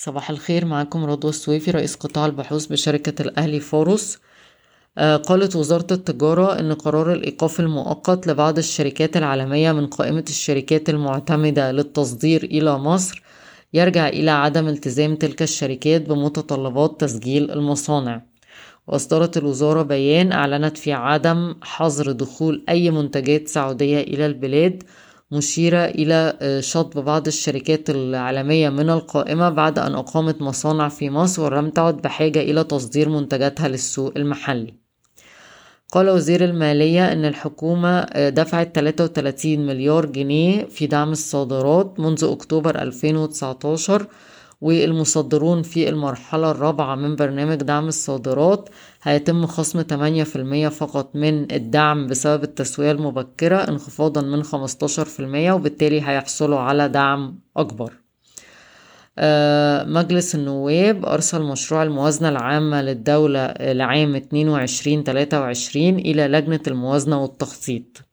صباح الخير معكم رضوى السويفي رئيس قطاع البحوث بشركة الأهلي فاروس آه، قالت وزارة التجارة أن قرار الإيقاف المؤقت لبعض الشركات العالمية من قائمة الشركات المعتمدة للتصدير إلى مصر يرجع إلى عدم التزام تلك الشركات بمتطلبات تسجيل المصانع. وأصدرت الوزارة بيان أعلنت فيه عدم حظر دخول أي منتجات سعودية إلى البلاد مشيرة إلى آه، شطب بعض الشركات العالمية من القائمة بعد أن أقامت مصانع في مصر ولم تعد بحاجة إلى تصدير منتجاتها للسوق المحلي. قال وزير المالية أن الحكومة آه، دفعت 33 مليار جنيه في دعم الصادرات منذ أكتوبر 2019 والمصدرون في المرحلة الرابعة من برنامج دعم الصادرات هيتم خصم 8% فقط من الدعم بسبب التسوية المبكرة انخفاضا من 15% وبالتالي هيحصلوا على دعم أكبر. آه، مجلس النواب أرسل مشروع الموازنة العامة للدولة لعام 22-23 إلى لجنة الموازنة والتخطيط.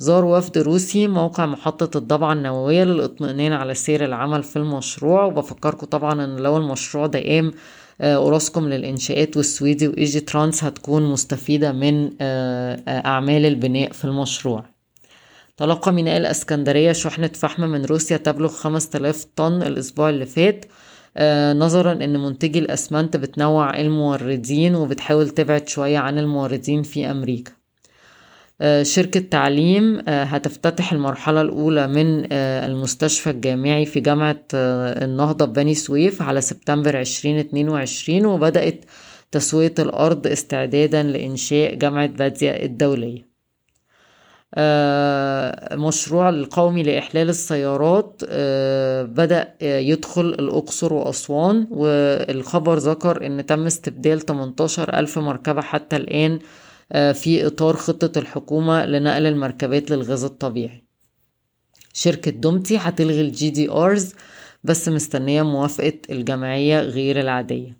زار وفد روسي موقع محطة الضبعة النووية للإطمئنان على سير العمل في المشروع. وبفكركم طبعا إن لو المشروع ده قام آه، أوراسكوم للإنشاءات والسويدي وإيجي ترانس هتكون مستفيدة من آه، آه، أعمال البناء في المشروع. تلقى ميناء الأسكندرية شحنة فحم من روسيا تبلغ 5000 طن الأسبوع اللي فات. نظرا إن منتجي الأسمنت بتنوع الموردين وبتحاول تبعد شوية عن الموردين في أمريكا. شركة تعليم آه، هتفتتح المرحلة الأولى من آه، المستشفى الجامعي في جامعة النهضة بني سويف على سبتمبر 2022 وبدأت تسوية الأرض استعدادا لإنشاء جامعة باديا الدولية. مشروع القومي لإحلال السيارات بدأ يدخل الأقصر وأسوان والخبر ذكر أن تم استبدال 18 ألف مركبة حتى الآن آه، في إطار خطة الحكومة لنقل المركبات للغاز الطبيعي. شركة دومتي هتلغي ال GDRs بس مستنية موافقة الجمعية غير العادية.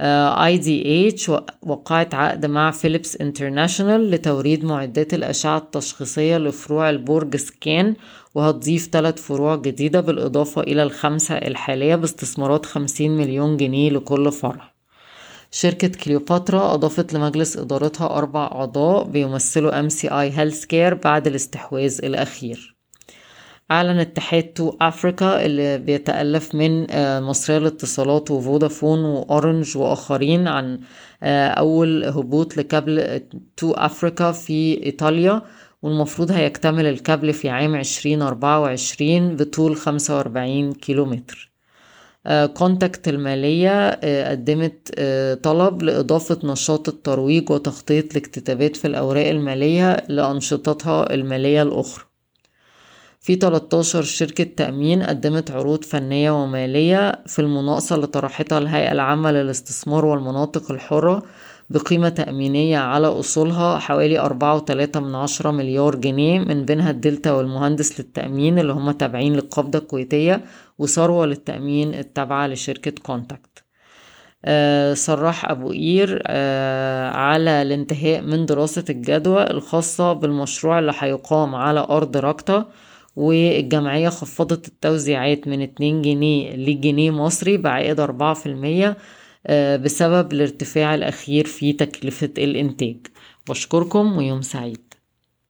IDH وقعت عقد مع Philips International لتوريد معدات الأشعة التشخيصية لفروع البرج سكان وهتضيف ثلاث فروع جديدة بالإضافة إلى الخمسة الحالية باستثمارات خمسين مليون جنيه لكل فرع. شركة كليوباترا أضافت لمجلس إدارتها أربع أعضاء بيمثلوا CI Healthcare بعد الاستحواذ الأخير. أعلن اتحاد 2Africa اللي بيتألف من آه، مصرية الاتصالات وفودافون وأورنج وآخرين عن آه، أول هبوط لكابل 2Africa في إيطاليا والمفروض هيكتمل الكابل في عام عشرين أربعة وعشرين بطول خمسة وأربعين كيلومتر. كونتاكت المالية آه، قدمت آه، طلب لإضافة نشاط الترويج وتغطية الاكتتابات في الأوراق المالية لأنشطتها المالية الأخرى. في 13 شركة تأمين قدمت عروض فنية ومالية في المناقصة اللي طرحتها الهيئة العامة للاستثمار والمناطق الحرة بقيمة تأمينية على أصولها حوالي أربعة وتلاتة من عشرة مليار جنيه من بينها الدلتا والمهندس للتأمين اللي هم تابعين للقابضة الكويتية وثروة للتأمين التابعة لشركة Contact. آه صرح أبو قير آه على الانتهاء من دراسة الجدوى الخاصة بالمشروع اللي هيقام على أرض راكتا والجمعية خفضت التوزيعات من 2 جنيه لجنيه مصري بعائد 4% آه، بسبب الارتفاع الأخير في تكلفة الإنتاج. بشكركم ويوم سعيد.